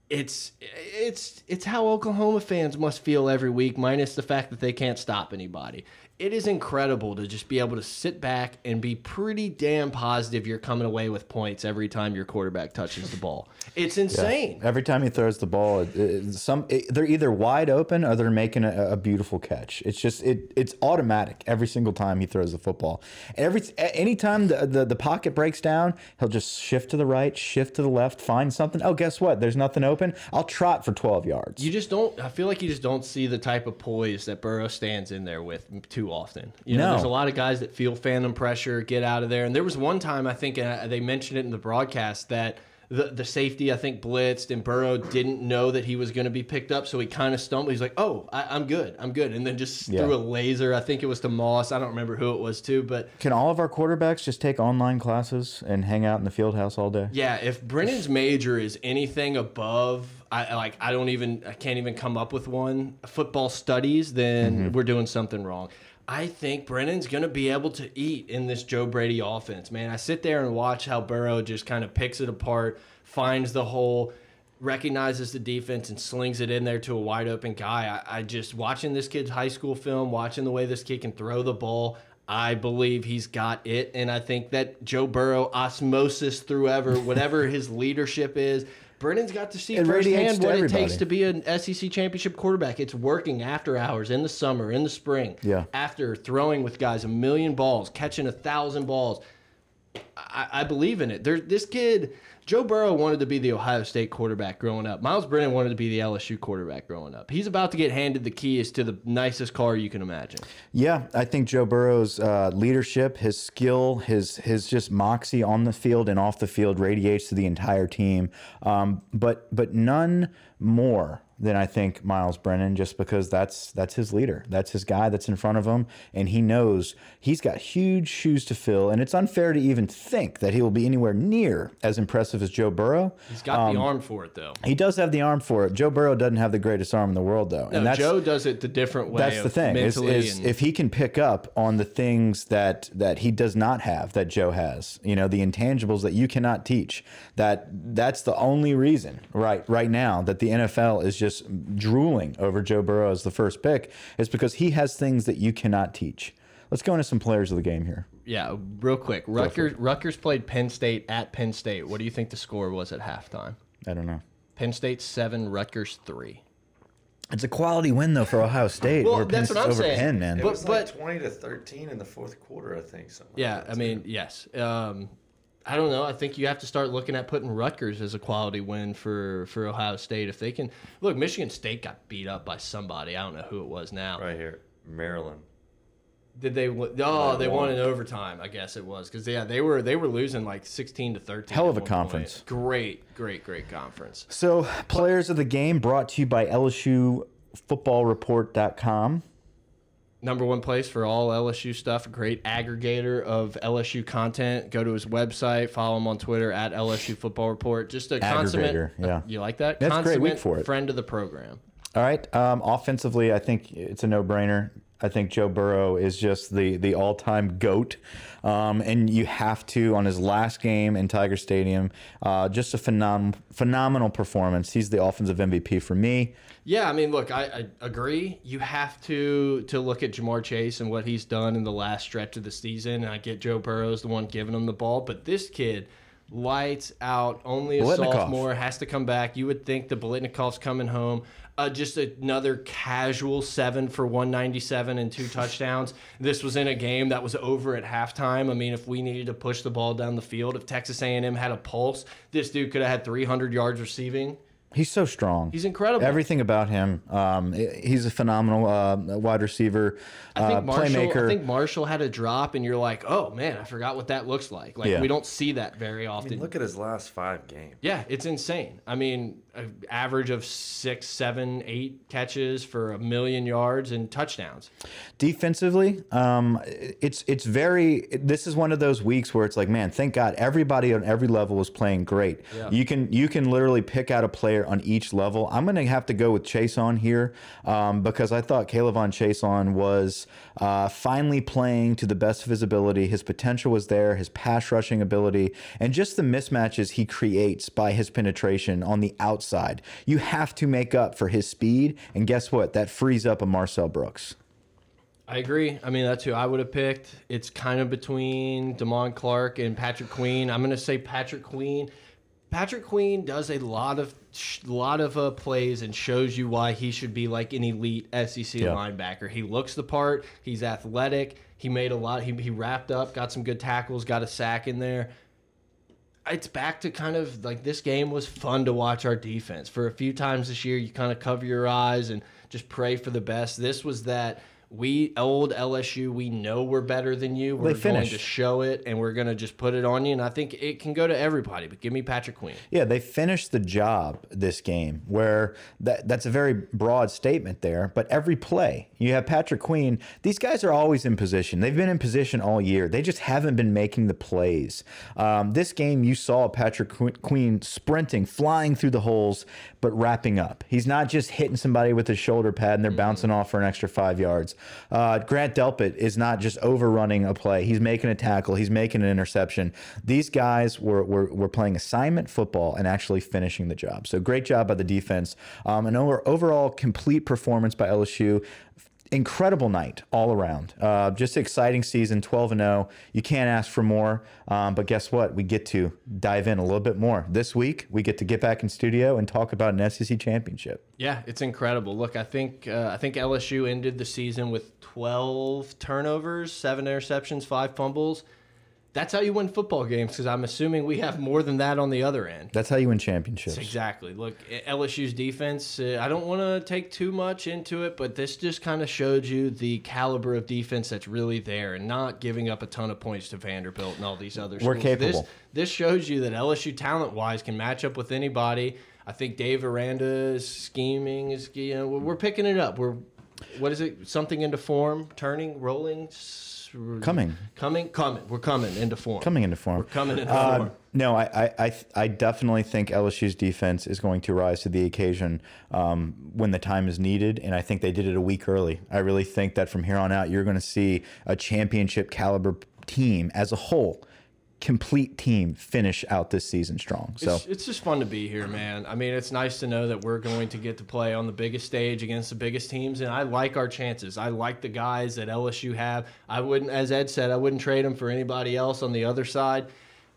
it's it's it's how Oklahoma fans must feel every week, minus the fact that they can't stop anybody. It is incredible to just be able to sit back and be pretty damn positive you're coming away with points every time your quarterback touches the ball. It's insane. Every time he throws the ball, it, it- some it, they're either wide open or they're making a, a beautiful catch. It's just it it's automatic every single time he throws the football. Every anytime the, the the pocket breaks down, he'll just shift to the right, shift to the left, find something. Oh, guess what? There's nothing open. I'll trot for 12 yards. You just don't. I feel like you just don't see the type of poise that Burrow stands in there with too often. You know, No. there's a lot of guys that feel phantom pressure, get out of there. And there was one time I think uh, they mentioned it in the broadcast that the the safety I think blitzed and Burrow didn't know that he was going to be picked up, so he kind of stumbled. He's like, "Oh, I, I'm good, I'm good," and then just Yeah. threw a laser. I think it was to Moss. I don't remember who it was to, but Can all of our quarterbacks just take online classes and hang out in the field house all day? Yeah, if Brennan's major is anything above, I like I don't even I can't even come up with one football studies, then we're doing something wrong. I think Brennan's gonna be able to eat in this Joe Brady offense, man. I sit there and watch how Burrow just kind of picks it apart, finds the hole, recognizes the defense and slings it in there to a wide open guy. I, I just watching this kid's high school film, watching the way this kid can throw the ball. I believe he's got it, and I think that Joe Burrow osmosis through ever, whatever his leadership is. Brennan's got to see radiates firsthand what it takes to be an SEC championship quarterback. It's working after hours, in the summer, in the spring. Yeah. After throwing with guys a million balls, catching a thousand balls. I I, believe in it. There, this kid, Joe Burrow, wanted to be the Ohio State quarterback growing up. Myles Brennan wanted to be the LSU quarterback growing up. He's about to get handed the keys to the nicest car you can imagine. Yeah, I think Joe Burrow's uh, leadership, his skill, his his just moxie on the field and off the field radiates to the entire team. Um, but but none more than I think Myles Brennan, just because that's that's his leader, that's his guy that's in front of him, and he knows he's got huge shoes to fill, and it's unfair to even think that he will be anywhere near as impressive as Joe Burrow. He's got the um, arm for it though. He does have the arm for it. Joe Burrow doesn't have the greatest arm in the world, though, No, and Joe does it the different way. that's the thing is, is if he can pick up on the things that that he does not have that Joe has, you know, the intangibles that you cannot teach. That that's the only reason right right now that the NFL is just drooling over Joe Burrow as the first pick is because he has things that you cannot teach. Let's go into some players of the game here. yeah, real quick. Rutgers, Rutgers played Penn State at Penn State. What do you think the score was at halftime? I don't know. Penn State seven, Rutgers three. It's a quality win though for Ohio State. Well, over that's Penn, what I'm over saying. Penn, man. It But- was like but- 20 to 13 in the fourth quarter, I think. Something Yeah, like that, I too. mean, yes. Um, I don't know. I think you have to start looking at putting Rutgers as a quality win for for Ohio State if they can. Look, Michigan State got beat up by somebody. I don't know who it was now. right here, Maryland. Did they? Oh, They they won won. in overtime. I guess it was because yeah, they were they were losing like sixteen to thirteen. Hell of a one point. conference. Great, great, great conference. So, players of the game brought to you by LSU footballreport.com. number one place for all LSU stuff. Great aggregator of LSU content. Go to his website. Follow him on Twitter at LSU Football Report. Just a consummate. Aggregator, yeah. You like that? That's great week for it. Friend of the program. All right. Um, offensively, I think it's a no-brainer. I think Joe Burrow is just the the all-time goat, um, and you have to on his last game in Tiger Stadium, uh, just a phenom phenomenal performance. He's the offensive MVP for me. Yeah, I mean, look, I, I agree. You have to to look at Ja'Marr Chase and what he's done in the last stretch of the season. And I get Joe Burrow's the one giving him the ball, but this kid lights out. Only a Bolitnikov. sophomore has to come back. You would think the Bolitnikov's coming home. Uh, just another casual seven for 197 and two touchdowns. This was in a game that was over at halftime. I mean, if we needed to push the ball down the field, if Texas A&M had a pulse, this dude could have had 300 yards receiving. He's so strong. He's incredible. Everything about him. Um, he's a phenomenal uh, wide receiver, I uh, think Marshall. playmaker. I think Marshall had a drop, and you're like, oh man, I forgot what that looks like. Like Yeah. we don't see that very I often. mean, look at his last five games. yeah, it's insane. I mean, an average of six, seven, eight catches for a million yards and touchdowns. Defensively, um, it's it's very. This is one of those weeks where it's like, man, thank God everybody on every level was playing great. Yeah. You can you can literally pick out a player on each level. I'm gonna have to go with Chaisson here um, because I thought K'Lavon Chaisson was uh, finally playing to the best of his ability. His potential was there, his pass rushing ability, and just the mismatches he creates by his penetration on the outside. You have to make up for his speed, and guess what? That frees up a Marcel Brooks. I agree. I mean, that's who I would have picked. It's kind of between Damone Clark and Patrick Queen. I'm going to say Patrick Queen. Patrick Queen does a lot of sh- lot of uh, plays and shows you why he should be like an elite SEC Yeah. linebacker. He looks the part. He's athletic. He made a lot. He, he wrapped up, got some good tackles, got a sack in there. It's back to kind of like this game was fun to watch our defense. For a few times this year, you kind of cover your eyes and just pray for the best. This was that we old LSU, we know we're better than you. We're going to show it and we're going to just put it on you. And I think it can go to everybody, but give me Patrick Queen. Yeah, they finished the job this game where that that's a very broad statement there, but every play, you have Patrick Queen, these guys are always in position. They've been in position all year. They just haven't been making the plays. Um, this game you saw Patrick Queen sprinting, flying through the holes, but wrapping up. He's not just hitting somebody with his shoulder pad and they're bouncing off for an extra 5 yards. Uh, Grant Delpit is not just overrunning a play. He's making a tackle, he's making an interception. These guys were, were, were playing assignment football and actually finishing the job. So great job by the defense. Um, an over, overall complete performance by LSU. Incredible night all around. Uh, just exciting season, 12 and 0. You can't ask for more. Um, but guess what? We get to dive in a little bit more. This week, we get to get back in studio and talk about an SEC championship. Yeah, it's incredible. Look, I think uh, I think LSU ended the season with 12 turnovers, seven interceptions, five fumbles. That's how you win football games because I'm assuming we have more than that on the other end. That's how you win championships. Exactly. Look, LSU's defense, uh, I don't want to take too much into it, but this just kind of showed you the caliber of defense that's really there and not giving up a ton of points to Vanderbilt and all these other We're schools. capable. This, this shows you that LSU talent wise can match up with anybody. I think Dave Aranda's scheming is, you know, we're picking it up. We're, what is it? Something into form, turning, rolling, Coming. coming, coming. We're coming into form. Coming into form. We're coming into Uh, form. no, I, I, I, I definitely think LSU's defense is going to rise to the occasion um, when the time is needed, and I think they did it a week early. I really think that from here on out, you're going to see a championship caliber team as a whole, complete team, finish out this season strong. So It's, it's just fun to be here, man. I mean, it's nice to know that we're going to get to play on the biggest stage against the biggest teams, and I like our chances. I like the guys that LSU have. I wouldn't, as Ed said, I wouldn't trade them for anybody else on the other side.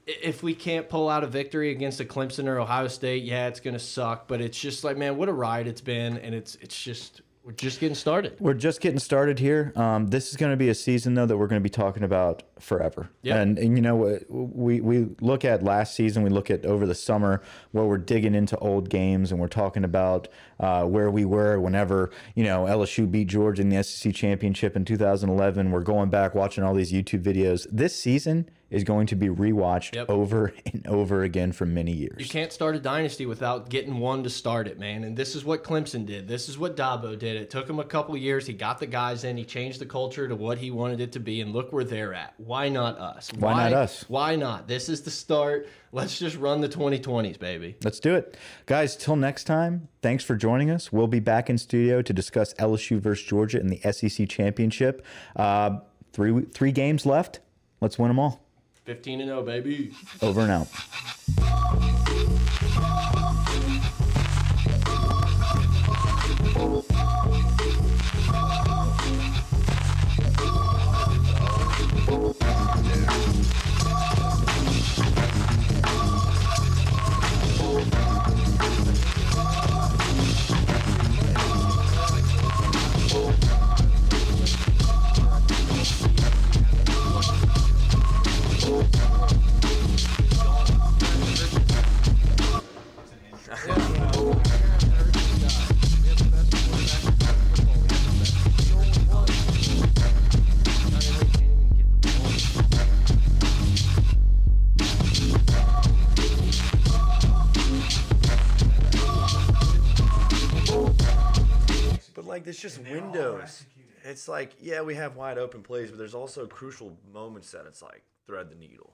If we can't pull out a victory against a Clemson or Ohio State, yeah, it's gonna suck. But it's just like, man, what a ride it's been, and it's it's just we're just getting started. We're just getting started here. Um, this is going to be a season though that we're going to be talking about forever. Yep. And, and you know we we look at last season, we look at over the summer where we're digging into old games and we're talking about uh, where we were whenever you know LSU beat Georgia in the SEC championship in 2011. We're going back watching all these YouTube videos. This season is going to be rewatched Yep. over and over again for many years. You can't start a dynasty without getting one to start it, man. And this is what Clemson did. This is what Dabo did. It took him a couple years. He got the guys in. He changed the culture to what he wanted it to be. And look where they're at. Why not us? Why not us? Why not? This is the start. Let's just run the 2020s, baby. Let's do it. Guys, till next time, thanks for joining us. We'll be back in studio to discuss LSU versus Georgia in the SEC Championship. Uh, three, three games left. Let's win them all. 15 and 0, baby. Over and out. Like, there's just windows. It's like, yeah, we have wide open plays, but there's also crucial moments that it's like thread the needle.